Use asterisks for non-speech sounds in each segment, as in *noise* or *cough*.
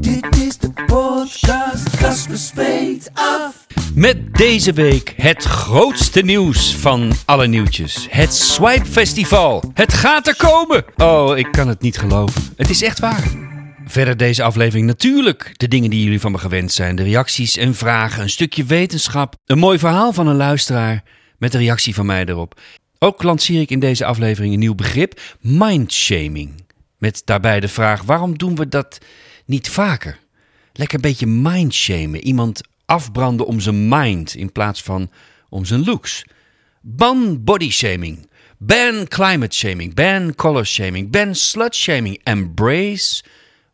Dit is de podcast, af. Met deze week het grootste nieuws van alle nieuwtjes. Het Swipe Festival. Het gaat er komen. Oh, ik kan het niet geloven. Het is echt waar. Verder deze aflevering natuurlijk de dingen die jullie van me gewend zijn. De reacties en vragen, een stukje wetenschap. Een mooi verhaal van een luisteraar met een reactie van mij erop. Ook lanceer ik in deze aflevering een nieuw begrip, mindshaming. Met daarbij de vraag, waarom doen we dat niet vaker? Lekker een beetje mindshamen. Iemand afbranden om zijn mind in plaats van om zijn looks. Ban body shaming. Ban climate shaming. Ban color shaming. Ban slut shaming. Embrace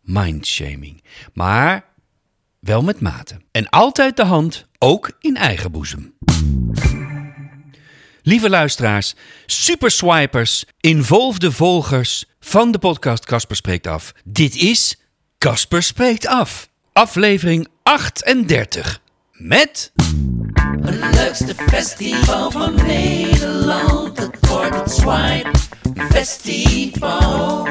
mind shaming. Maar wel met mate. En altijd de hand, ook in eigen boezem. Lieve luisteraars, superswipers, involvede volgers van de podcast Casper Spreekt Af. Dit is Casper Spreekt Af, aflevering 38. Met... Het leukste festival van Nederland. Het Swipe Festival.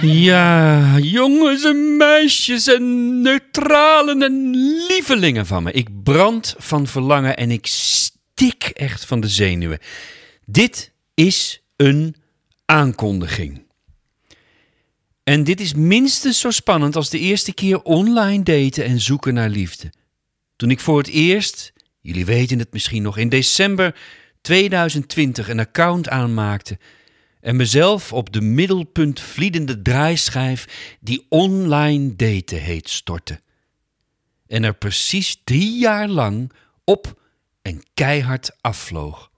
Ja, jongens en meisjes en neutralen en lievelingen van me. Ik brand van verlangen en ik stik echt van de zenuwen. Dit is een aankondiging. En dit is minstens zo spannend als de eerste keer online daten en zoeken naar liefde. Toen ik voor het eerst, jullie weten het misschien nog, in december 2020 een account aanmaakte en mezelf op de middelpunt vliedende draaischijf die online daten heet stortte. En er precies drie jaar lang op en keihard afvloog.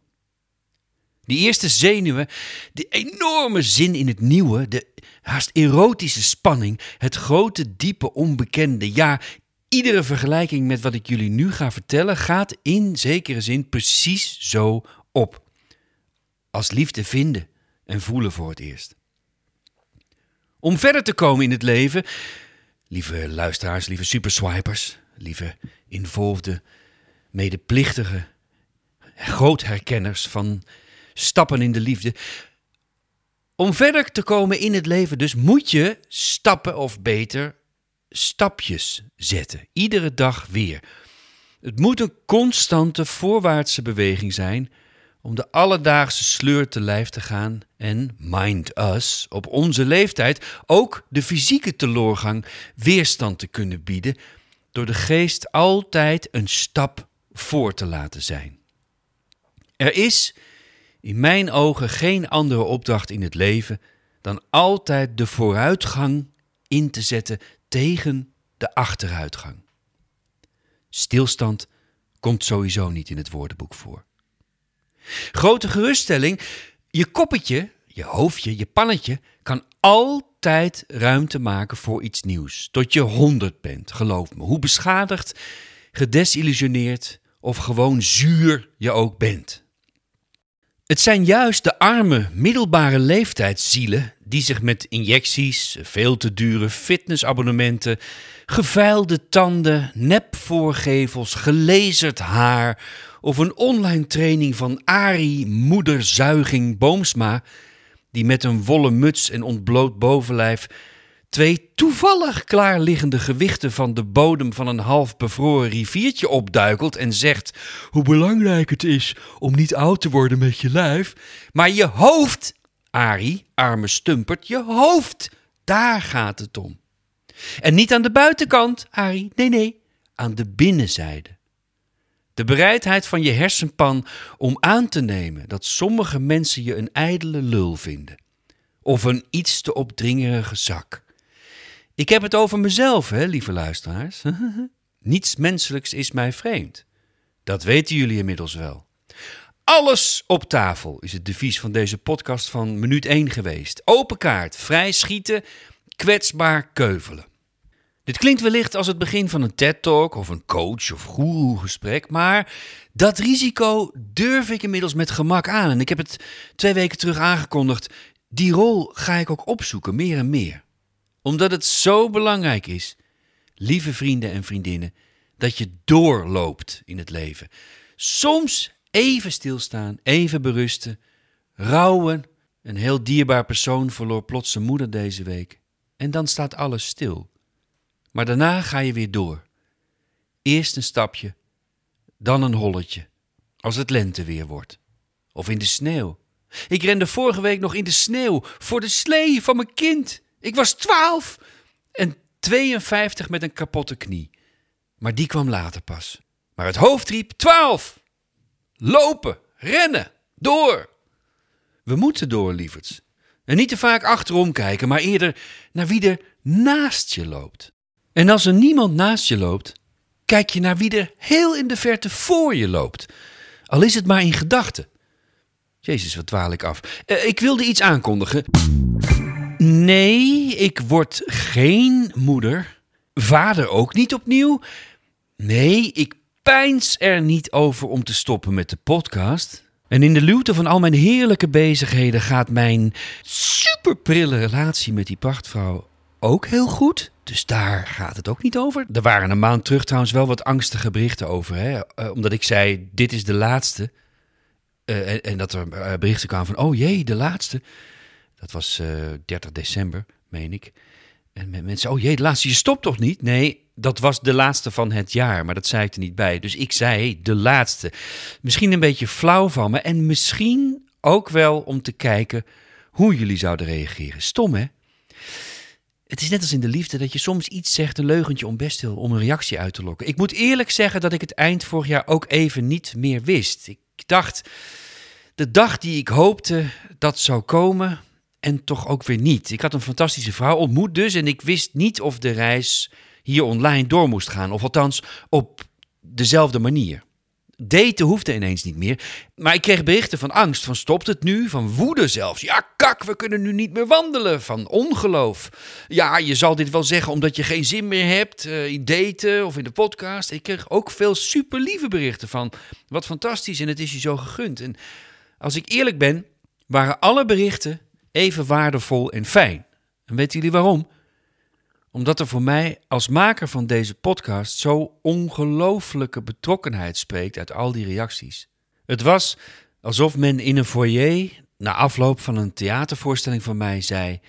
Die eerste zenuwen, de enorme zin in het nieuwe, de haast erotische spanning, het grote, diepe, onbekende. Ja, iedere vergelijking met wat ik jullie nu ga vertellen gaat in zekere zin precies zo op. Als liefde vinden en voelen voor het eerst. Om verder te komen in het leven, lieve luisteraars, lieve superswipers, lieve involvede, medeplichtige, grootherkenners van stappen in de liefde. Om verder te komen in het leven dus moet je stappen of beter stapjes zetten. Iedere dag weer. Het moet een constante voorwaartse beweging zijn om de alledaagse sleur te lijf te gaan en, mind us, op onze leeftijd ook de fysieke teloorgang weerstand te kunnen bieden door de geest altijd een stap voor te laten zijn. Er is in mijn ogen geen andere opdracht in het leven dan altijd de vooruitgang in te zetten tegen de achteruitgang. Stilstand komt sowieso niet in het woordenboek voor. Grote geruststelling, je koppetje, je hoofdje, je pannetje kan altijd ruimte maken voor iets nieuws. Tot je honderd bent, geloof me. Hoe beschadigd, gedesillusioneerd of gewoon zuur je ook bent. Het zijn juist de arme, middelbare leeftijdszielen die zich met injecties, veel te dure fitnessabonnementen, gevuilde tanden, nepvoorgevels, gelezerd haar of een online training van Ari Moederzuiging Boomsma, die met een wollen muts en ontbloot bovenlijf twee toevallig klaarliggende gewichten van de bodem van een half bevroren riviertje opduikelt en zegt hoe belangrijk het is om niet oud te worden met je lijf, maar je hoofd, Ari, arme stumpert, je hoofd, daar gaat het om. En niet aan de buitenkant, Ari, nee, nee, aan de binnenzijde. De bereidheid van je hersenpan om aan te nemen dat sommige mensen je een ijdele lul vinden. Of een iets te opdringerige zak. Ik heb het over mezelf, hè, lieve luisteraars. *laughs* Niets menselijks is mij vreemd. Dat weten jullie inmiddels wel. Alles op tafel is het devies van deze podcast van minuut 1 geweest. Open kaart, vrij schieten, kwetsbaar keuvelen. Dit klinkt wellicht als het begin van een TED-talk of een coach- of guru-gesprek, maar dat risico durf ik inmiddels met gemak aan. En ik heb het twee weken terug aangekondigd. Die rol ga ik ook opzoeken, meer en meer. Omdat het zo belangrijk is, lieve vrienden en vriendinnen, dat je doorloopt in het leven. Soms even stilstaan, even berusten, rouwen. Een heel dierbaar persoon verloor plots zijn moeder deze week. En dan staat alles stil. Maar daarna ga je weer door. Eerst een stapje, dan een holletje. Als het lente weer wordt. Of in de sneeuw. Ik rende vorige week nog in de sneeuw voor de slee van mijn kind. Ik was twaalf en 52 met een kapotte knie. Maar die kwam later pas. Maar het hoofd riep twaalf. Lopen, rennen, door. We moeten door, lieverds. En niet te vaak achterom kijken, maar eerder naar wie er naast je loopt. En als er niemand naast je loopt, kijk je naar wie er heel in de verte voor je loopt. Al is het maar in gedachten. Jezus, wat dwaal ik af. Eh, ik wilde iets aankondigen. Nee, ik word geen moeder. Vader ook niet opnieuw. Nee, ik pijns er niet over om te stoppen met de podcast. En in de luwte van al mijn heerlijke bezigheden gaat mijn superprille relatie met die prachtvrouw ook heel goed. Dus daar gaat het ook niet over. Er waren een maand terug trouwens wel wat angstige berichten over. Hè? Eh, omdat ik zei, dit is de laatste. Eh, en, en, dat er eh, berichten kwamen van, oh jee, de laatste. Dat was 30 december, meen ik. En mensen, oh jee, de laatste, je stopt toch niet? Nee, dat was de laatste van het jaar, maar dat zei ik er niet bij. Dus ik zei de laatste. Misschien een beetje flauw van me en misschien ook wel om te kijken hoe jullie zouden reageren. Stom hè? Het is net als in de liefde dat je soms iets zegt, een leugentje om best wil, om een reactie uit te lokken. Ik moet eerlijk zeggen dat ik het eind vorig jaar ook even niet meer wist. Ik dacht, de dag die ik hoopte dat zou komen, en toch ook weer niet. Ik had een fantastische vrouw ontmoet dus en ik wist niet of de reis hier online door moest gaan. Of althans op dezelfde manier. Daten hoefde ineens niet meer. Maar ik kreeg berichten van angst, van stopt het nu, van woede zelfs. Ja, kak, we kunnen nu niet meer wandelen, van ongeloof. Ja, je zal dit wel zeggen omdat je geen zin meer hebt uh, in daten of in de podcast. Ik kreeg ook veel super lieve berichten van, wat fantastisch en het is je zo gegund. En als ik eerlijk ben, waren alle berichten even waardevol en fijn. En weten jullie waarom? Omdat er voor mij als maker van deze podcast zo ongelooflijke betrokkenheid spreekt uit al die reacties. Het was alsof men in een foyer na afloop van een theatervoorstelling van mij zei: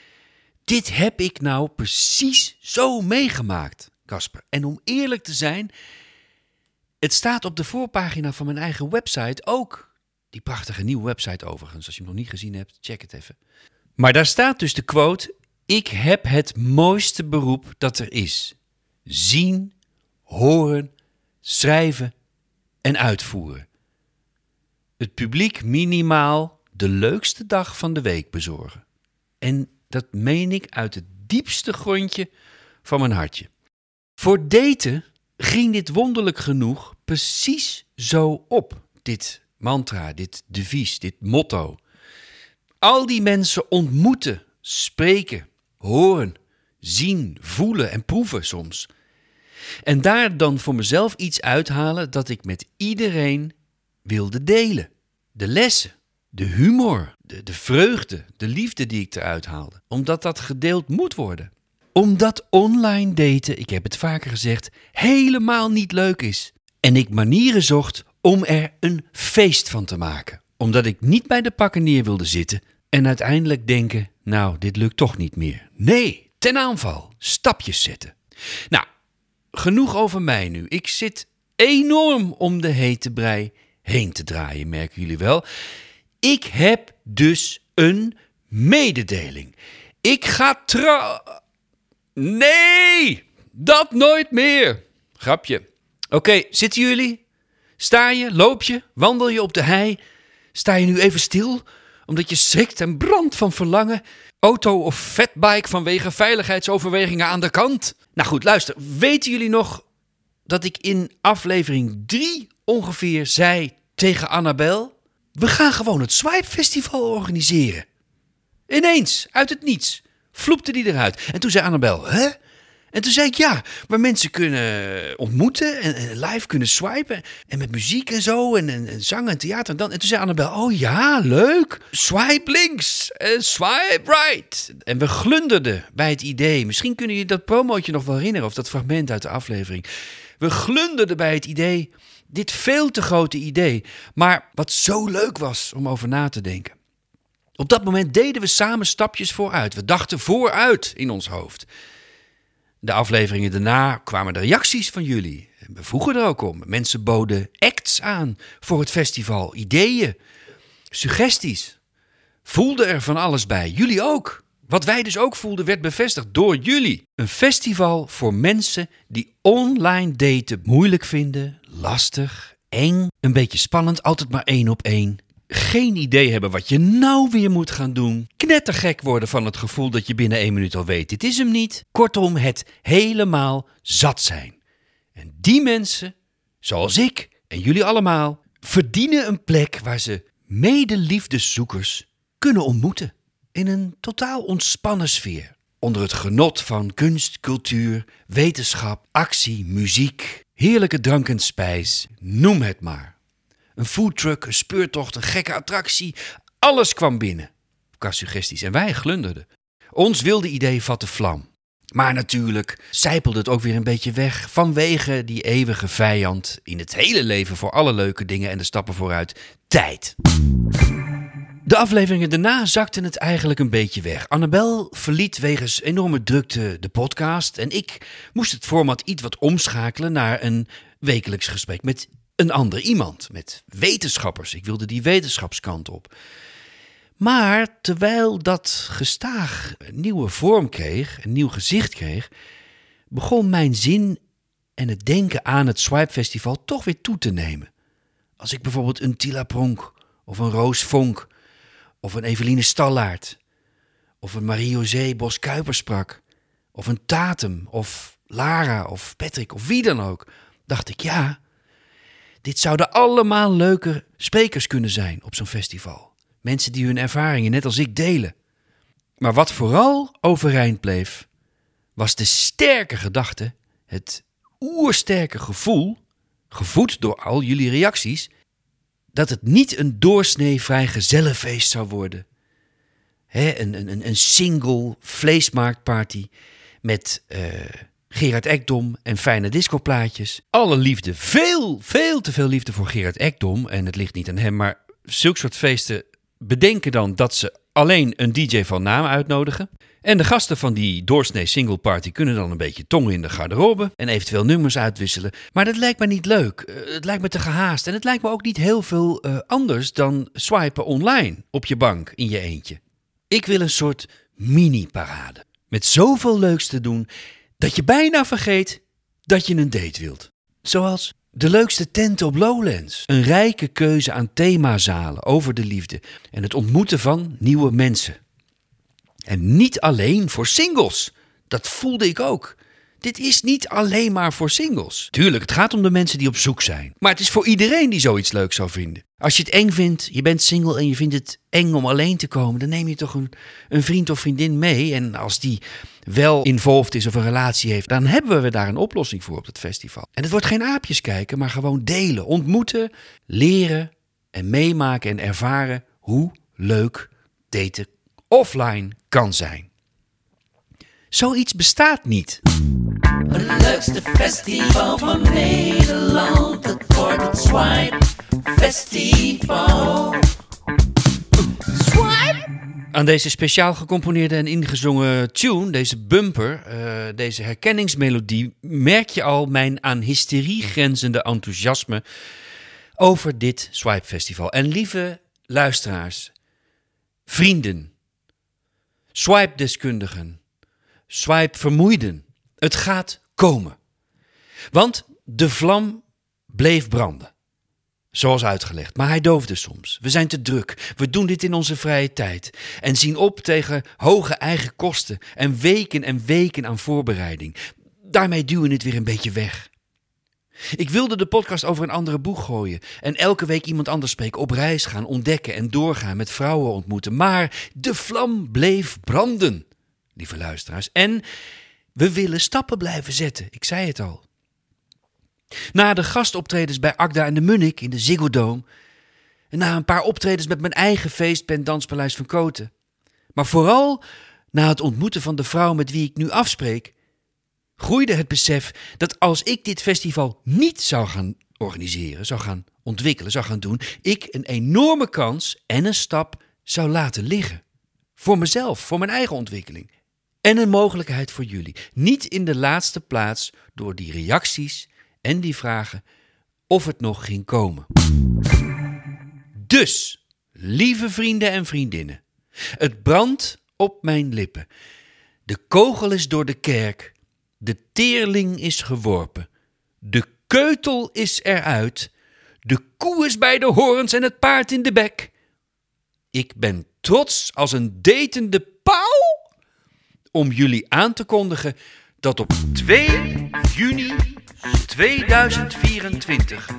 Dit heb ik nou precies zo meegemaakt, Casper. En om eerlijk te zijn, het staat op de voorpagina van mijn eigen website ook. Die prachtige nieuwe website overigens. Als je hem nog niet gezien hebt, check het even. Maar daar staat dus de quote: Ik heb het mooiste beroep dat er is. Zien, horen, schrijven en uitvoeren. Het publiek minimaal de leukste dag van de week bezorgen. En dat meen ik uit het diepste grondje van mijn hartje. Voor daten ging dit wonderlijk genoeg precies zo op. Dit mantra, dit devies, dit motto. Al die mensen ontmoeten, spreken, horen, zien, voelen en proeven soms. En daar dan voor mezelf iets uithalen dat ik met iedereen wilde delen. De lessen, de humor, de, de vreugde, de liefde die ik eruit haalde. Omdat dat gedeeld moet worden. Omdat online daten, ik heb het vaker gezegd, helemaal niet leuk is. En ik manieren zocht om er een feest van te maken. Omdat ik niet bij de pakken neer wilde zitten en uiteindelijk denken: nou, dit lukt toch niet meer. Nee, ten aanval, stapjes zetten. Nou, genoeg over mij nu. Ik zit enorm om de hete brei heen te draaien, merken jullie wel. Ik heb dus een mededeling. Ik ga trouw. Nee, dat nooit meer. Grapje. Oké, zitten jullie? Sta je, loop je, wandel je op de hei? Sta je nu even stil omdat je schrikt en brandt van verlangen. Auto of fatbike vanwege veiligheidsoverwegingen aan de kant. Nou goed, luister. Weten jullie nog dat ik in aflevering 3 ongeveer zei tegen Annabel: We gaan gewoon het Swipe Festival organiseren. Ineens, uit het niets. Vloepte die eruit. En toen zei Annabel, hè? En toen zei ik ja, waar mensen kunnen ontmoeten en, live kunnen swipen. En met muziek en zo en, en, en zang en theater en dan. En toen zei Annabel, oh ja, leuk. Swipe links en swipe right. En we glunderden bij het idee. Misschien kunnen jullie dat promootje nog wel herinneren of dat fragment uit de aflevering. We glunderden bij het idee, dit veel te grote idee. Maar wat zo leuk was om over na te denken. Op dat moment deden we samen stapjes vooruit. We dachten vooruit in ons hoofd. De afleveringen daarna kwamen de reacties van jullie. We vroegen er ook om. Mensen boden acts aan voor het festival, ideeën, suggesties. Voelden er van alles bij. Jullie ook. Wat wij dus ook voelden werd bevestigd door jullie. Een festival voor mensen die online daten moeilijk vinden, lastig, eng, een beetje spannend, altijd maar één op één geen idee hebben wat je nou weer moet gaan doen. Knettergek worden van het gevoel dat je binnen één minuut al weet: dit is hem niet. Kortom, het helemaal zat zijn. En die mensen, zoals ik en jullie allemaal, verdienen een plek waar ze medeliefdeszoekers kunnen ontmoeten. In een totaal ontspannen sfeer. Onder het genot van kunst, cultuur, wetenschap, actie, muziek, heerlijke drank en spijs, noem het maar. Een foodtruck, een speurtocht, een gekke attractie. Alles kwam binnen. Qua suggesties. En wij glunderden. Ons wilde idee vatte vlam. Maar natuurlijk zijpelde het ook weer een beetje weg vanwege die eeuwige vijand in het hele leven voor alle leuke dingen en de stappen vooruit: tijd. De afleveringen daarna zakten het eigenlijk een beetje weg. Annabel verliet wegens enorme drukte de podcast en ik moest het format iets wat omschakelen naar een wekelijks gesprek met een ander iemand met wetenschappers. Ik wilde die wetenschapskant op. Maar terwijl dat gestaag een nieuwe vorm kreeg, een nieuw gezicht kreeg, begon mijn zin en het denken aan het Swipe Festival toch weer toe te nemen. Als ik bijvoorbeeld een Tila Pronk of een Roos Vonk of een Eveline Stallaert of een Marie-José Bos sprak of een Tatum of Lara of Patrick of wie dan ook, dacht ik ja, dit zouden allemaal leuke sprekers kunnen zijn op zo'n festival. Mensen die hun ervaringen net als ik delen. Maar wat vooral overeind bleef, was de sterke gedachte, het oersterke gevoel, gevoed door al jullie reacties, dat het niet een doorsnee vrijgezellenfeest zou worden. He, een, een, een single vleesmarktparty met uh, Gerard Ekdom en fijne discoplaatjes. Alle liefde, veel, veel te veel liefde voor Gerard Ekdom. En het ligt niet aan hem, maar zulke soort feesten bedenken dan dat ze alleen een DJ van naam uitnodigen. En de gasten van die doorsnee single party kunnen dan een beetje tongen in de garderobe en eventueel nummers uitwisselen. Maar dat lijkt me niet leuk. Eh, het lijkt me te gehaast. En het lijkt me ook niet heel veel uh, anders dan swipen online op je bank in je eentje. Ik wil een soort mini-parade. Met zoveel leuks te doen dat je bijna vergeet dat je een date wilt. Zoals de leukste tenten op Lowlands. Een rijke keuze aan themazalen over de liefde en het ontmoeten van nieuwe mensen. En niet alleen voor singles. Dat voelde ik ook. Dit is niet alleen maar voor singles. Tuurlijk, het gaat om de mensen die op zoek zijn. Maar het is voor iedereen die zoiets leuk zou vinden. Als je het eng vindt, je bent single en je vindt het eng om alleen te komen, dan neem je toch een, een vriend of vriendin mee. En als die wel involved is of een relatie heeft, dan hebben we daar een oplossing voor op het festival. En het wordt geen aapjes kijken, maar gewoon delen, ontmoeten, leren en meemaken en ervaren hoe leuk daten offline kan zijn. Zoiets bestaat niet. Het leukste festival van Nederland, het wordt het Swipe Festival. Swipe! Aan deze speciaal gecomponeerde en ingezongen tune, deze bumper, uh, deze herkenningsmelodie, merk je al mijn aan hysterie grenzende enthousiasme over dit Swipe Festival. En lieve luisteraars, vrienden, swipe-deskundigen, swipe-vermoeiden, het gaat komen. Want de vlam bleef branden. Zoals uitgelegd, maar hij doofde soms. We zijn te druk. We doen dit in onze vrije tijd. En zien op tegen hoge eigen kosten en weken en weken aan voorbereiding. Daarmee duwen we het weer een beetje weg. Ik wilde de podcast over een andere boeg gooien en elke week iemand anders spreken, op reis gaan, ontdekken en doorgaan, met vrouwen ontmoeten. Maar de vlam bleef branden. lieve luisteraars. En we willen stappen blijven zetten. Ik zei het al. Na de gastoptredens bij Agda en de Munnik in de Ziggo Dome. En na een paar optredens met mijn eigen feestband Danspaleis van Koten. Maar vooral na het ontmoeten van de vrouw met wie ik nu afspreek, groeide het besef dat als ik dit festival niet zou gaan organiseren, zou gaan ontwikkelen, zou gaan doen, ik een enorme kans en een stap zou laten liggen. Voor mezelf, voor mijn eigen ontwikkeling. En een mogelijkheid voor jullie. Niet in de laatste plaats door die reacties en die vragen of het nog ging komen. Dus, lieve vrienden en vriendinnen, het brandt op mijn lippen. De kogel is door de kerk, de teerling is geworpen, de keutel is eruit, de koe is bij de horens en het paard in de bek. Ik ben trots als een datende om jullie aan te kondigen dat op 2 juni 2024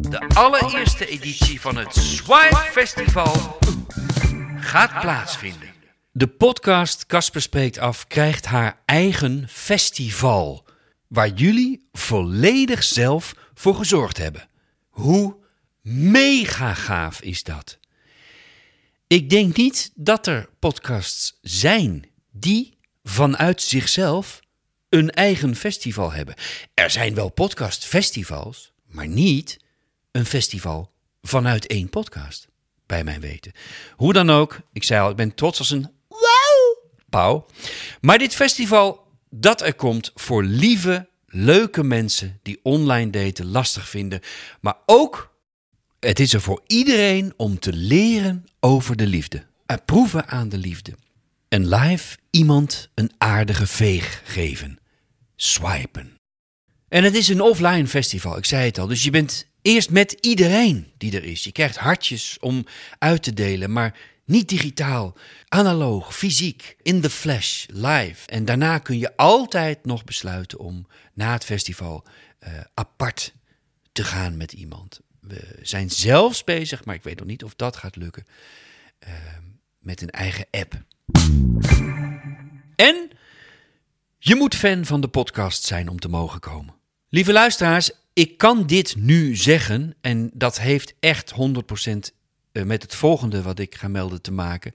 de allereerste editie van het Swipe Festival gaat plaatsvinden. De podcast Kasper Spreekt Af krijgt haar eigen festival, waar jullie volledig zelf voor gezorgd hebben. Hoe mega gaaf is dat? Ik denk niet dat er podcasts zijn die vanuit zichzelf een eigen festival hebben. Er zijn wel podcastfestivals, maar niet een festival vanuit één podcast, bij mijn weten. Hoe dan ook, ik zei al, ik ben trots als een wow pauw. Maar dit festival dat er komt voor lieve, leuke mensen die online daten lastig vinden, maar ook het is er voor iedereen om te leren over de liefde. Proeven aan de liefde. En live iemand een aardige veeg geven. Swipen. En het is een offline festival, ik zei het al. Dus je bent eerst met iedereen die er is. Je krijgt hartjes om uit te delen, maar niet digitaal. Analoog, fysiek, in the flesh, live. En daarna kun je altijd nog besluiten om na het festival uh, apart te gaan met iemand. We zijn zelfs bezig, maar ik weet nog niet of dat gaat lukken, uh, met een eigen app. En je moet fan van de podcast zijn om te mogen komen. Lieve luisteraars, ik kan dit nu zeggen en dat heeft echt 100% eh, met het volgende wat ik ga melden te maken.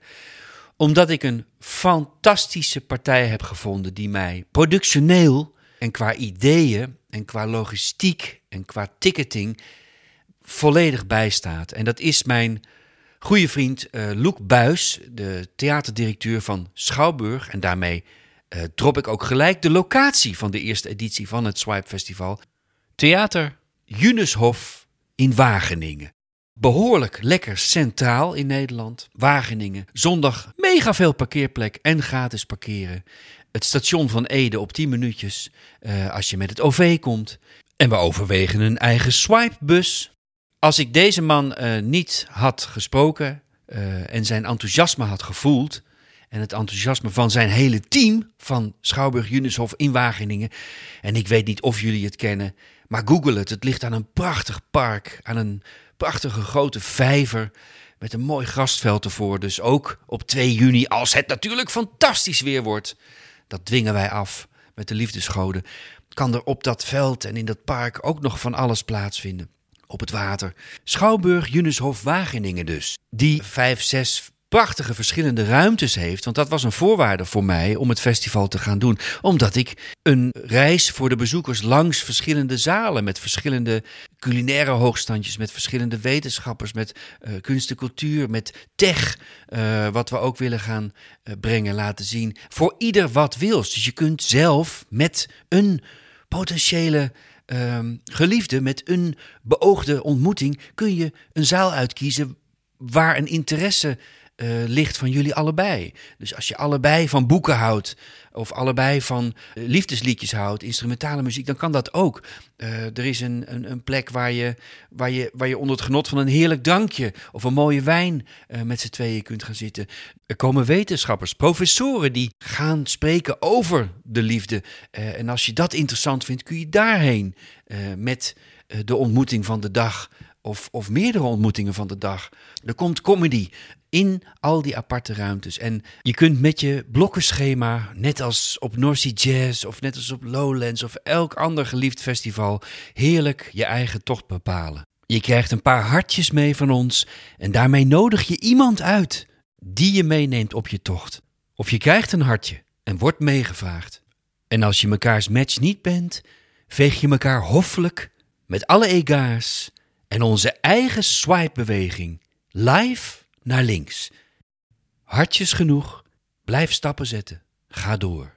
Omdat ik een fantastische partij heb gevonden die mij productioneel en qua ideeën en qua logistiek en qua ticketing volledig bijstaat. En dat is mijn goede vriend uh, Loek Buis, de theaterdirecteur van Schouwburg. En daarmee uh, drop ik ook gelijk de locatie van de eerste editie van het Swipe Festival. Theater Junushof in Wageningen. Behoorlijk lekker centraal in Nederland. Wageningen. Zondag mega veel parkeerplek en gratis parkeren. Het station van Ede op 10 minuutjes uh, als je met het OV komt. En we overwegen een eigen swipebus. Als ik deze man uh, niet had gesproken uh, en zijn enthousiasme had gevoeld, en het enthousiasme van zijn hele team van Schouwburg Junishof in Wageningen. En ik weet niet of jullie het kennen, maar google het. Het ligt aan een prachtig park, aan een prachtige grote vijver met een mooi grasveld ervoor. Dus ook op 2 juni, als het natuurlijk fantastisch weer wordt, dat dwingen wij af met de liefdesgoden, kan er op dat veld en in dat park ook nog van alles plaatsvinden. Op het water. Schouwburg Junishof Wageningen dus. Die vijf, zes prachtige verschillende ruimtes heeft. Want dat was een voorwaarde voor mij om het festival te gaan doen. Omdat ik een reis voor de bezoekers langs verschillende zalen met verschillende culinaire hoogstandjes, met verschillende wetenschappers, met uh, kunst en cultuur, met tech, uh, wat we ook willen gaan uh, brengen, laten zien. Voor ieder wat wils. Dus je kunt zelf met een potentiële um, geliefde, met een beoogde ontmoeting, kun je een zaal uitkiezen waar een interesse uh, ligt van jullie allebei. Dus als je allebei van boeken houdt, of allebei van uh, liefdesliedjes houdt, instrumentale muziek, dan kan dat ook. Uh, er is een, een, een, plek waar je, waar, je, waar je onder het genot van een heerlijk drankje of een mooie wijn met z'n tweeën kunt gaan zitten. Er komen wetenschappers, professoren die gaan spreken over de liefde. en als je dat interessant vindt, kun je daarheen met de ontmoeting van de dag. Of, of meerdere ontmoetingen van de dag. Er komt comedy in al die aparte ruimtes. En je kunt met je blokkenschema, net als op North Jazz of net als op Lowlands of elk ander geliefd festival, heerlijk je eigen tocht bepalen. Je krijgt een paar hartjes mee van ons en daarmee nodig je iemand uit die je meeneemt op je tocht. Of je krijgt een hartje en wordt meegevraagd. En als je mekaars match niet bent, veeg je elkaar hoffelijk met alle egaars en onze eigen swipe-beweging live naar links. Hartjes genoeg, blijf stappen zetten, ga door.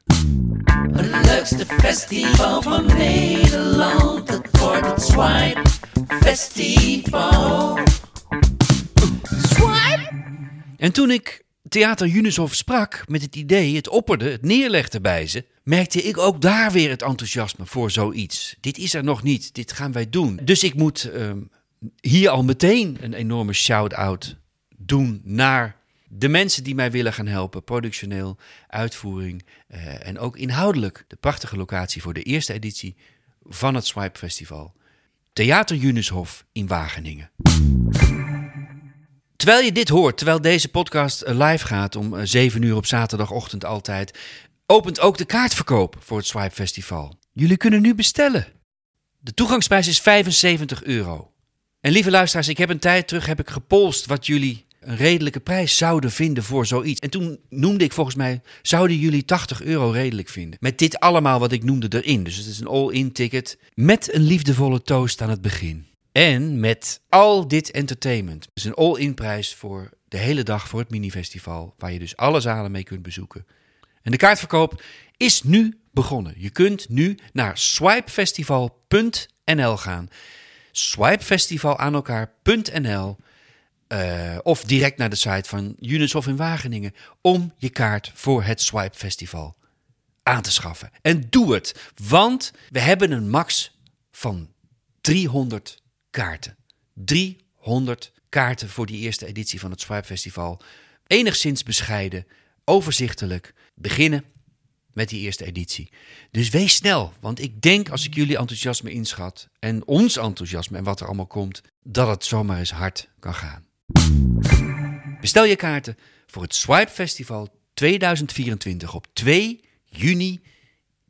Het leukste festival van Nederland, het wordt het Swipe Festival. En toen ik Theater Junishof sprak met het idee, het opperde, het neerlegde bij ze, merkte ik ook daar weer het enthousiasme voor zoiets. Dit is er nog niet, dit gaan wij doen. Dus ik moet ehm, hier al meteen een enorme shout-out doen naar de mensen die mij willen gaan helpen, productioneel, uitvoering eh, en ook inhoudelijk. De prachtige locatie voor de eerste editie van het Swipe Festival. Theater Junishof in Wageningen. Terwijl je dit hoort, terwijl deze podcast eh, live gaat om eh, 7 uur op zaterdagochtend altijd, opent ook de kaartverkoop voor het Swipe Festival. Jullie kunnen nu bestellen. De toegangsprijs is 75 euro. En lieve luisteraars, ik heb een tijd terug heb ik gepolst wat jullie een redelijke prijs zouden vinden voor zoiets. En toen noemde ik volgens mij, zouden jullie 80 euro redelijk vinden? Met dit allemaal wat ik noemde erin. Dus het is een all-in ticket met een liefdevolle toast aan het begin. En met al dit entertainment. Dus een all-in prijs voor de hele dag voor het minifestival. Waar je dus alle zalen mee kunt bezoeken. En de kaartverkoop is nu begonnen. Je kunt nu naar swipefestival.nl gaan. Swipefestival aan elkaar.nl eh, of direct naar de site van Unishof in Wageningen om je kaart voor het Swipe Festival aan te schaffen. En doe het, want we hebben een max van 300 kaarten. 300 kaarten voor die eerste editie van het Swipe Festival. Enigszins bescheiden, overzichtelijk, beginnen met die eerste editie. Dus wees snel, want ik denk als ik jullie enthousiasme inschat en ons enthousiasme en wat er allemaal komt, dat het zomaar eens hard kan gaan. Bestel je kaarten voor het Swipe Festival 2024 op 2 juni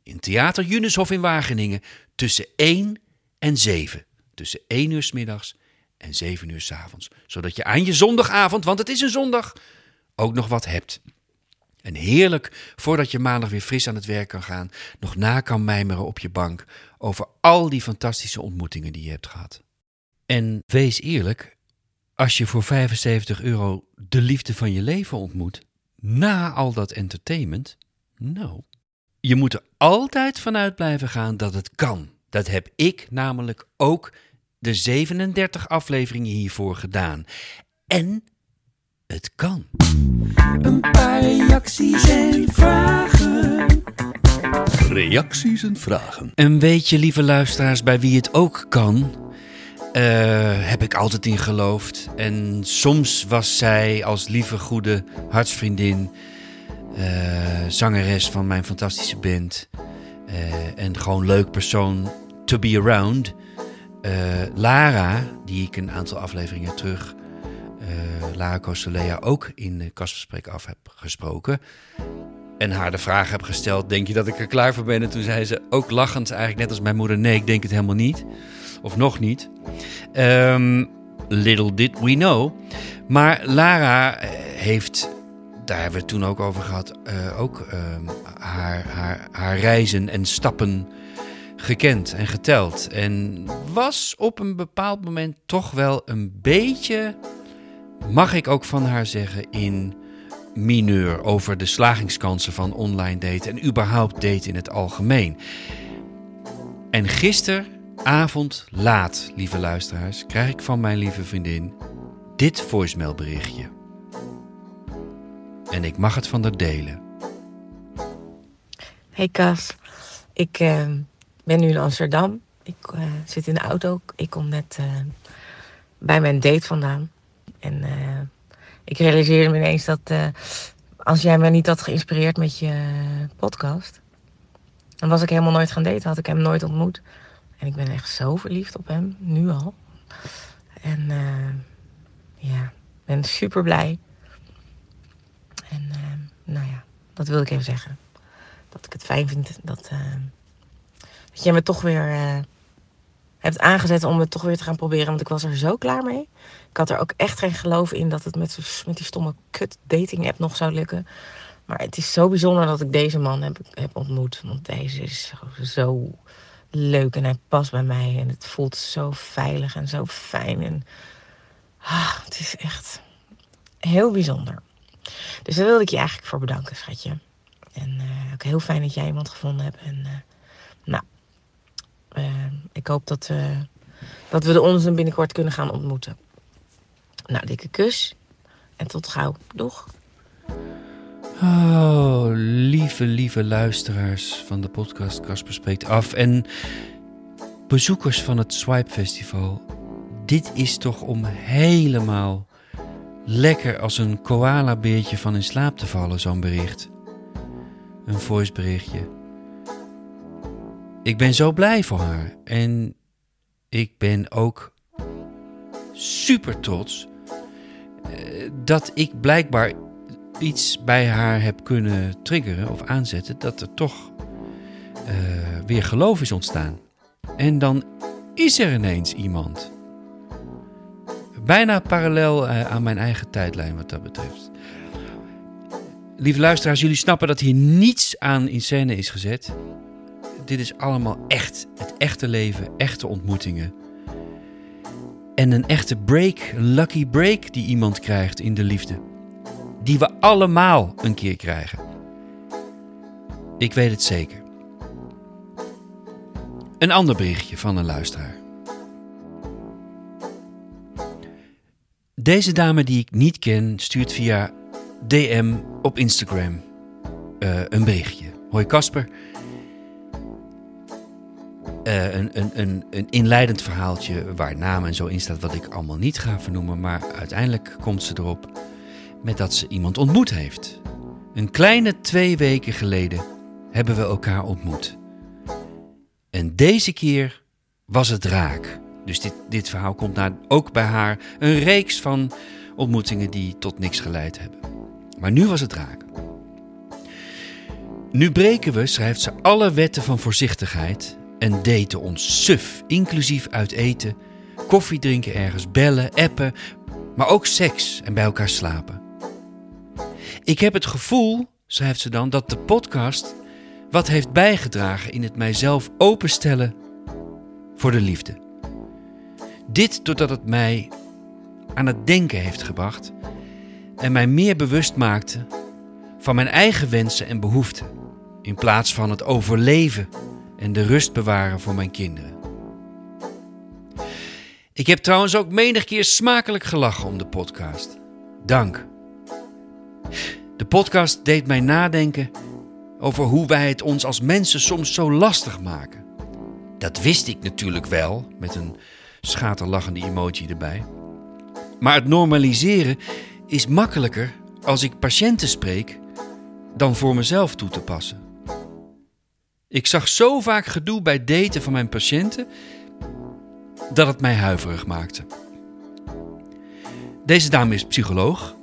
in Theater Junishof in Wageningen tussen 1 en 7. Tussen 1 uur 's middags en 7 uur 's avonds. Zodat je aan je zondagavond, want het is een zondag, ook nog wat hebt. En heerlijk, voordat je maandag weer fris aan het werk kan gaan, nog na kan mijmeren op je bank over al die fantastische ontmoetingen die je hebt gehad. En wees eerlijk, als je voor 75 euro de liefde van je leven ontmoet, na al dat entertainment, nou, je moet er altijd vanuit blijven gaan dat het kan. Dat heb ik namelijk ook de 37 afleveringen hiervoor gedaan. En het kan. Een paar reacties en vragen. Reacties en vragen. En weet je, lieve luisteraars, bij wie het ook kan, heb ik altijd in geloofd. En soms was zij als lieve, goede hartsvriendin, eh, zangeres van mijn fantastische band. eh, en gewoon leuk persoon to be around. Eh, Lara, die ik een aantal afleveringen terug, eh, Lara Costelea, ook in de kastbesprek af heb gesproken. En haar de vraag heb gesteld: Denk je dat ik er klaar voor ben? En toen zei ze ook lachend, eigenlijk net als mijn moeder: Nee, ik denk het helemaal niet. Of nog niet. Ehm, little did we know. Maar Lara eh, heeft, daar hebben we het toen ook over gehad, eh, ook ehm, haar, haar, haar reizen en stappen gekend en geteld. En was op een bepaald moment toch wel een beetje, mag ik ook van haar zeggen, in mineur over de slagingskansen van online daten en überhaupt daten in het algemeen. En gisteravond laat, lieve luisteraars, krijg ik van mijn lieve vriendin dit voicemailberichtje. En ik mag het van haar delen. Hey Cas, ik eh, ben nu in Amsterdam. Ik eh, zit in de auto. Ik kom net eh, bij mijn date vandaan. En eh, ik realiseerde me ineens dat eh, als jij me niet had geïnspireerd met je podcast, dan was ik helemaal nooit gaan daten. Had ik hem nooit ontmoet. En ik ben echt zo verliefd op hem, nu al. En eh, ja, ben super blij En eh, nou ja, dat wilde ik even zeggen. Dat ik het fijn vind dat, eh, dat jij me toch weer hebt aangezet om het toch weer te gaan proberen. Want ik was er zo klaar mee. Ik had er ook echt geen geloof in dat het met, met die stomme kut dating app nog zou lukken. Maar het is zo bijzonder dat ik deze man heb, heb ontmoet. Want deze is zo, zo leuk en hij past bij mij. En het voelt zo veilig en zo fijn. En ah, het is echt heel bijzonder. Dus daar wilde ik je eigenlijk voor bedanken, schatje. En eh, ook heel fijn dat jij iemand gevonden hebt. En eh, nou, eh, ik hoop dat, eh, dat we de onze binnenkort kunnen gaan ontmoeten. Nou, dikke kus. En tot gauw. Doeg. Oh, lieve, lieve luisteraars van de podcast Kasper Spreekt Af. En bezoekers van het Swipe Festival. Dit is toch om helemaal lekker als een koala-beertje van in slaap te vallen, zo'n bericht. Een voiceberichtje. Ik ben zo blij voor haar. En ik ben ook super trots eh, dat ik blijkbaar iets bij haar heb kunnen triggeren of aanzetten, dat er toch eh, weer geloof is ontstaan. En dan is er ineens iemand. Bijna parallel eh, aan mijn eigen tijdlijn wat dat betreft. Lieve luisteraars, jullie snappen dat hier niets aan in scène is gezet. Dit is allemaal echt, het echte leven, echte ontmoetingen. En een echte break, lucky break die iemand krijgt in de liefde die we allemaal een keer krijgen. Ik weet het zeker. Een ander berichtje van een luisteraar. Deze dame die ik niet ken stuurt via DM op Instagram eh, een berichtje. Hoi Casper. Eh, een, een, een, een inleidend verhaaltje waar naam en zo in staat wat ik allemaal niet ga vernoemen. Maar uiteindelijk komt ze erop met dat ze iemand ontmoet heeft. Een kleine twee weken geleden hebben we elkaar ontmoet. En deze keer was het raak. Dus dit, dit verhaal komt na, ook bij haar een reeks van ontmoetingen die tot niks geleid hebben. Maar nu was het raak. Nu breken we, schrijft ze, alle wetten van voorzichtigheid en daten ons suf, inclusief uit eten, koffie drinken ergens, bellen, appen, maar ook seks en bij elkaar slapen. Ik heb het gevoel, schrijft ze dan, dat de podcast wat heeft bijgedragen in het mijzelf openstellen voor de liefde. Dit doordat het mij aan het denken heeft gebracht en mij meer bewust maakte van mijn eigen wensen en behoeften, in plaats van het overleven en de rust bewaren voor mijn kinderen. Ik heb trouwens ook menig keer smakelijk gelachen om de podcast. Dank. De podcast deed mij nadenken over hoe wij het ons als mensen soms zo lastig maken. Dat wist ik natuurlijk wel, met een schaterlachende emoji erbij. Maar het normaliseren is makkelijker als ik patiënten spreek dan voor mezelf toe te passen. Ik zag zo vaak gedoe bij daten van mijn patiënten dat het mij huiverig maakte. Deze dame is psycholoog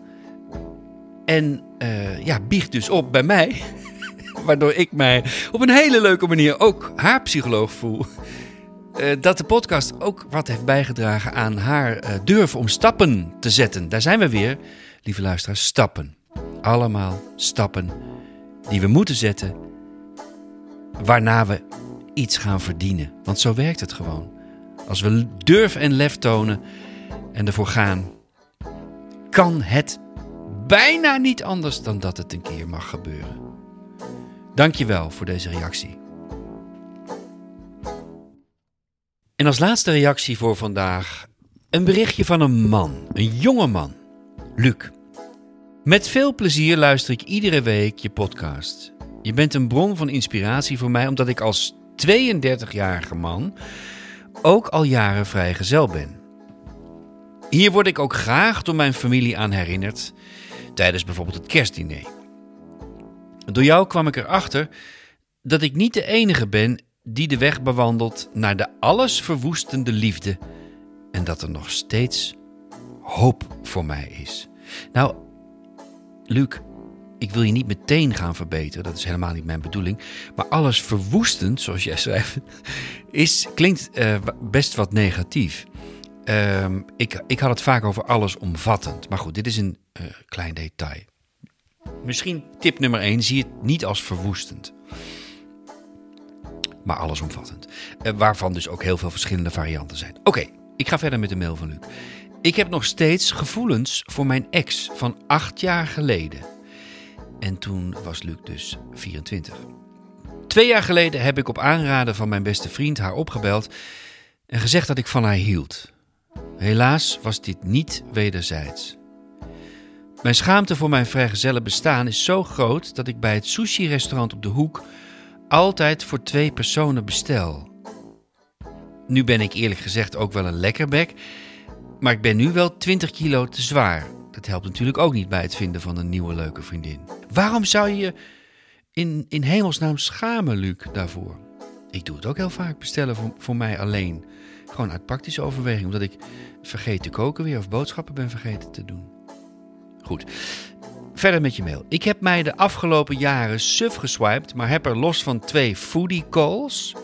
en eh, ja, biecht dus op bij mij, *laughs* waardoor ik mij op een hele leuke manier ook haar psycholoog voel. Eh, dat de podcast ook wat heeft bijgedragen aan haar eh, durven om stappen te zetten. Daar zijn we weer, lieve luisteraars, stappen. Allemaal stappen die we moeten zetten, waarna we iets gaan verdienen. Want zo werkt het gewoon. Als we durf en lef tonen en ervoor gaan, kan het bijna niet anders dan dat het een keer mag gebeuren. Dankjewel voor deze reactie. En als laatste reactie voor vandaag een berichtje van een man, een jonge man, Luc. Met veel plezier luister ik iedere week je podcast. Je bent een bron van inspiratie voor mij omdat ik als 32-jarige man ook al jaren vrijgezel ben. Hier word ik ook graag door mijn familie aan herinnerd tijdens bijvoorbeeld het kerstdiner. Door jou kwam ik erachter dat ik niet de enige ben die de weg bewandelt naar de allesverwoestende liefde en dat er nog steeds hoop voor mij is. Nou, Luc, ik wil je niet meteen gaan verbeteren, dat is helemaal niet mijn bedoeling. Maar alles verwoestend, zoals jij schrijft, is, klinkt eh, best wat negatief. Ehm, ik, ik had het vaak over allesomvattend. Maar goed, dit is een eh, klein detail. Misschien tip nummer 1, zie het niet als verwoestend. Maar allesomvattend. Eh, waarvan dus ook heel veel verschillende varianten zijn. Oké, ik ga verder met de mail van Luc. Ik heb nog steeds gevoelens voor mijn ex van acht jaar geleden. En toen was Luc dus 24. Twee jaar geleden heb ik op aanraden van mijn beste vriend haar opgebeld en gezegd dat ik van haar hield. Helaas was dit niet wederzijds. Mijn schaamte voor mijn vrijgezellen bestaan is zo groot dat ik bij het sushi-restaurant op de hoek altijd voor twee personen bestel. Nu ben ik eerlijk gezegd ook wel een lekkerbek, maar ik ben nu wel 20 kilo te zwaar. Dat helpt natuurlijk ook niet bij het vinden van een nieuwe leuke vriendin. Waarom zou je je in, in hemelsnaam schamen, Luc, daarvoor? Ik doe het ook heel vaak bestellen voor, voor mij alleen. Gewoon uit praktische overweging, omdat ik vergeet te koken weer of boodschappen ben vergeten te doen. Goed. Verder met je mail. Ik heb mij de afgelopen jaren suf geswiped, maar heb er los van twee foodie calls.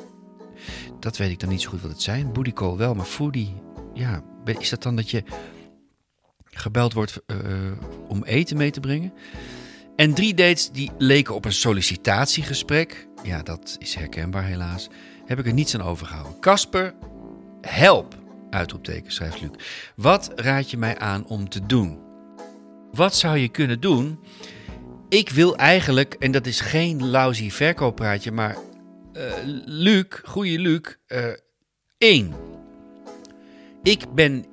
Dat weet ik dan niet zo goed wat het zijn. Booty call wel, maar foodie. Ja, is dat dan dat je gebeld wordt uh, om eten mee te brengen? En drie dates die leken op een sollicitatiegesprek. Ja, dat is herkenbaar helaas. Heb ik er niets aan overgehouden. Casper, help! Uitroepteken, schrijft Luc. Wat raad je mij aan om te doen? Wat zou je kunnen doen? Ik wil eigenlijk, en dat is geen lousy verkooppraatje, maar uh, Luc, goede Luc, uh, één. Ik ben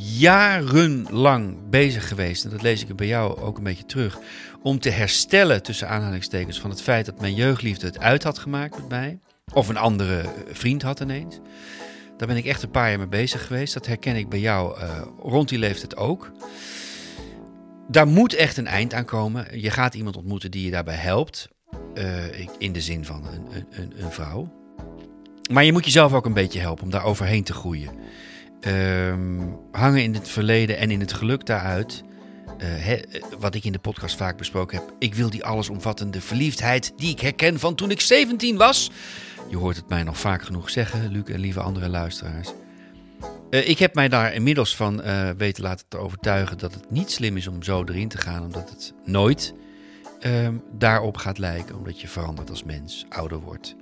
jarenlang bezig geweest, en dat lees ik bij jou ook een beetje terug, om te herstellen tussen aanhalingstekens van het feit dat mijn jeugdliefde het uit had gemaakt met mij. Of een andere vriend had ineens. Daar ben ik echt een paar jaar mee bezig geweest. Dat herken ik bij jou uh, rond die leeftijd ook. Daar moet echt een eind aan komen. Je gaat iemand ontmoeten die je daarbij helpt. Uh, in de zin van een, een, een, vrouw. Maar je moet jezelf ook een beetje helpen om daar overheen te groeien. Uh, hangen in het verleden en in het geluk daaruit. Uh, wat ik in de podcast vaak besproken heb. Ik wil die allesomvattende verliefdheid die ik herken van toen ik 17 was. Je hoort het mij nog vaak genoeg zeggen, Luc en lieve andere luisteraars. Uh, ik heb mij daar inmiddels van uh, weten laten te overtuigen dat het niet slim is om zo erin te gaan, omdat het nooit uh, daarop gaat lijken, omdat je verandert als mens, ouder wordt.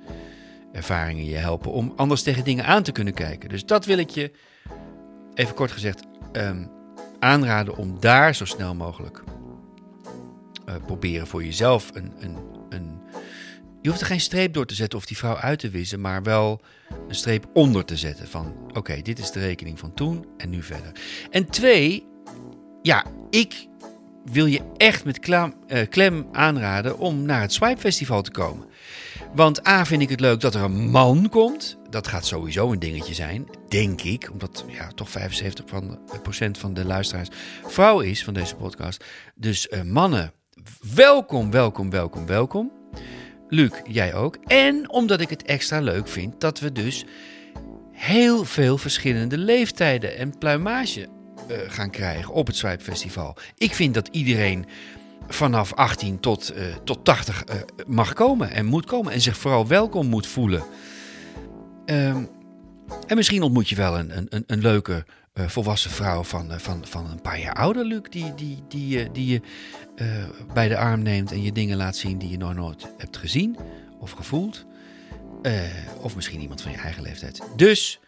Ervaringen je helpen om anders tegen dingen aan te kunnen kijken. Dus dat wil ik je, even kort gezegd, um, aanraden om daar zo snel mogelijk uh, proberen voor jezelf een, een, een je hoeft er geen streep door te zetten of die vrouw uit te wissen, maar wel een streep onder te zetten. Van oké, dit is de rekening van toen en nu verder. En twee, ja, ik wil je echt met klem, uh, klem aanraden om naar het Swipe Festival te komen. Want A vind ik het leuk dat er een man komt. Dat gaat sowieso een dingetje zijn, denk ik. Omdat ja, toch 75% van, procent van de luisteraars vrouw is van deze podcast. Dus uh, mannen, welkom, welkom, welkom, welkom. Luc, jij ook. En omdat ik het extra leuk vind dat we dus heel veel verschillende leeftijden en pluimage uh, gaan krijgen op het Swipe Festival. Ik vind dat iedereen vanaf 18 tot, uh, tot 80 uh, mag komen en moet komen en zich vooral welkom moet voelen. Um, en misschien ontmoet je wel een, een, een leuke uh, volwassen vrouw van, van, van een paar jaar ouder, Luc, die, die, die, die je bij de arm neemt en je dingen laat zien die je nog nooit hebt gezien of gevoeld. of misschien iemand van je eigen leeftijd. Dus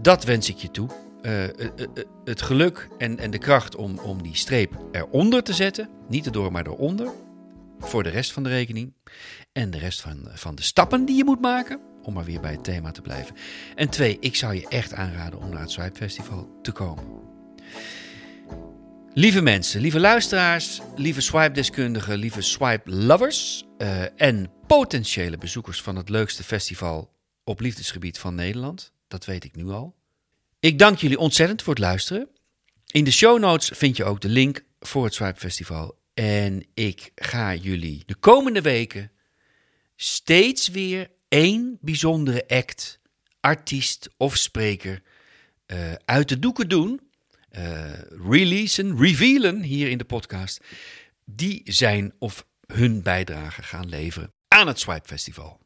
dat wens ik je toe. Het geluk en, en de kracht om, om die streep eronder te zetten. Niet erdoor, maar eronder. Voor de rest van de rekening. En de rest van, van de stappen die je moet maken om maar weer bij het thema te blijven. En twee, ik zou je echt aanraden om naar het Swipe Festival te komen. Lieve mensen, lieve luisteraars, lieve swipe-deskundigen, lieve swipe-lovers en potentiële bezoekers van het leukste festival op liefdesgebied van Nederland. Dat weet ik nu al. Ik dank jullie ontzettend voor het luisteren. In de show notes vind je ook de link voor het Swipe Festival. En ik ga jullie de komende weken steeds weer één bijzondere act, artiest of spreker uh, uit de doeken doen. Uh, releasen, revealen hier in de podcast. die zijn of hun bijdrage gaan leveren aan het Swipe Festival.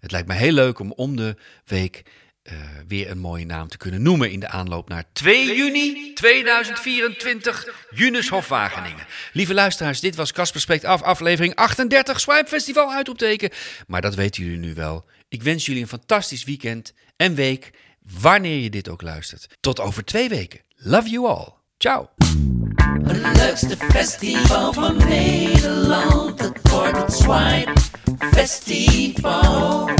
Het lijkt me heel leuk om om de week eh, weer een mooie naam te kunnen noemen in de aanloop naar 2 juni 2024, Junishof Wageningen. Lieve luisteraars, dit was Casper Spreekt Af, aflevering 38, Swipe Festival uitroepteken. Maar dat weten jullie nu wel. Ik wens jullie een fantastisch weekend en week, wanneer je dit ook luistert. Tot over twee weken. Love you all. Ciao. Het leukste festival van Nederland, het Swipe Festival.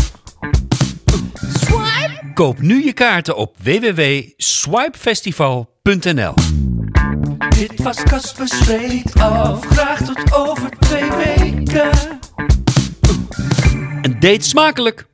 Koop nu je kaarten op www.swipefestival.nl. Dit was Casper Spreekt Af, graag tot over twee weken. En date smakelijk!